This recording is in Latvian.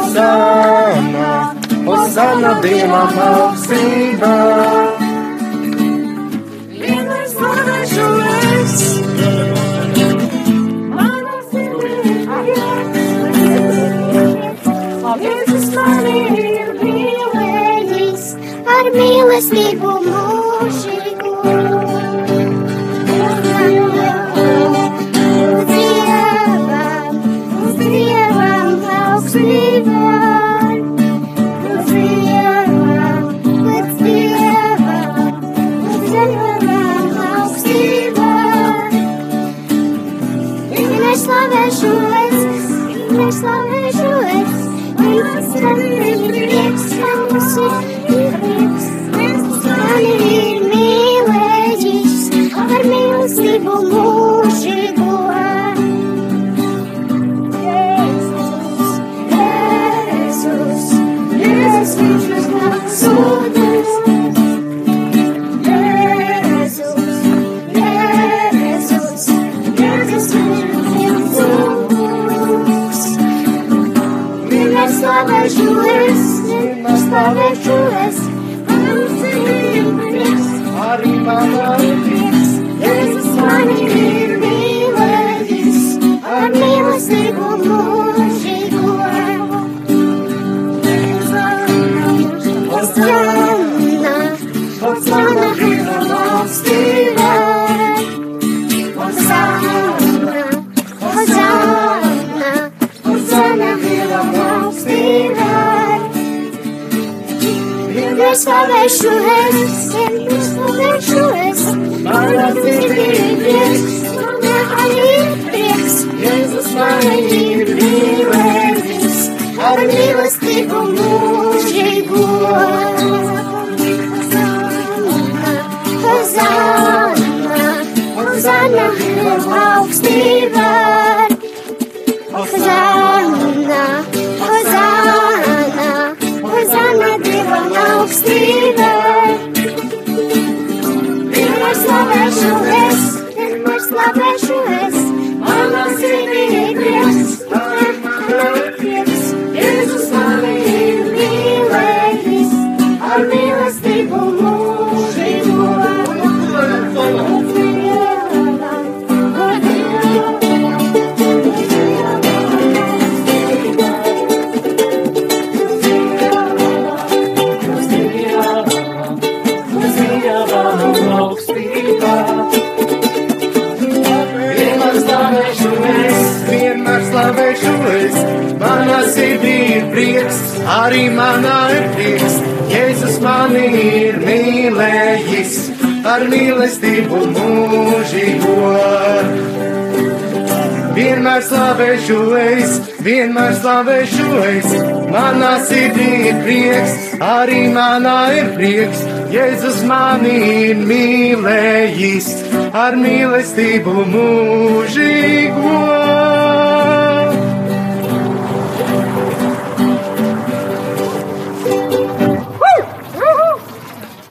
Hosana, Hosana Dievam augstībā. Vienmēr slavēšu es. Vienmēr slavēšu es, vienmēr slavēšu es, vienmēr slavēšu es, manā sirdī ir prieks, manā arī ir prieks. Jēzus mani ir mīlējis, ar mīlestību mūžīgo. Hosana, Hosana, Dievam augstībā. Mīlestību. Vienmēr slavēšu es. Manā sirdī ir prieks, arī manā ir prieks. Mani ir mīlējis, ar mīlestību mūžīgo. Vienmēr slavēšu es, vienmēr slavēšu es. Manā sirdī ir prieks, arī manā ir prieks. Jēzus mani ir mīlējis, ar mīlestību mūžīgi.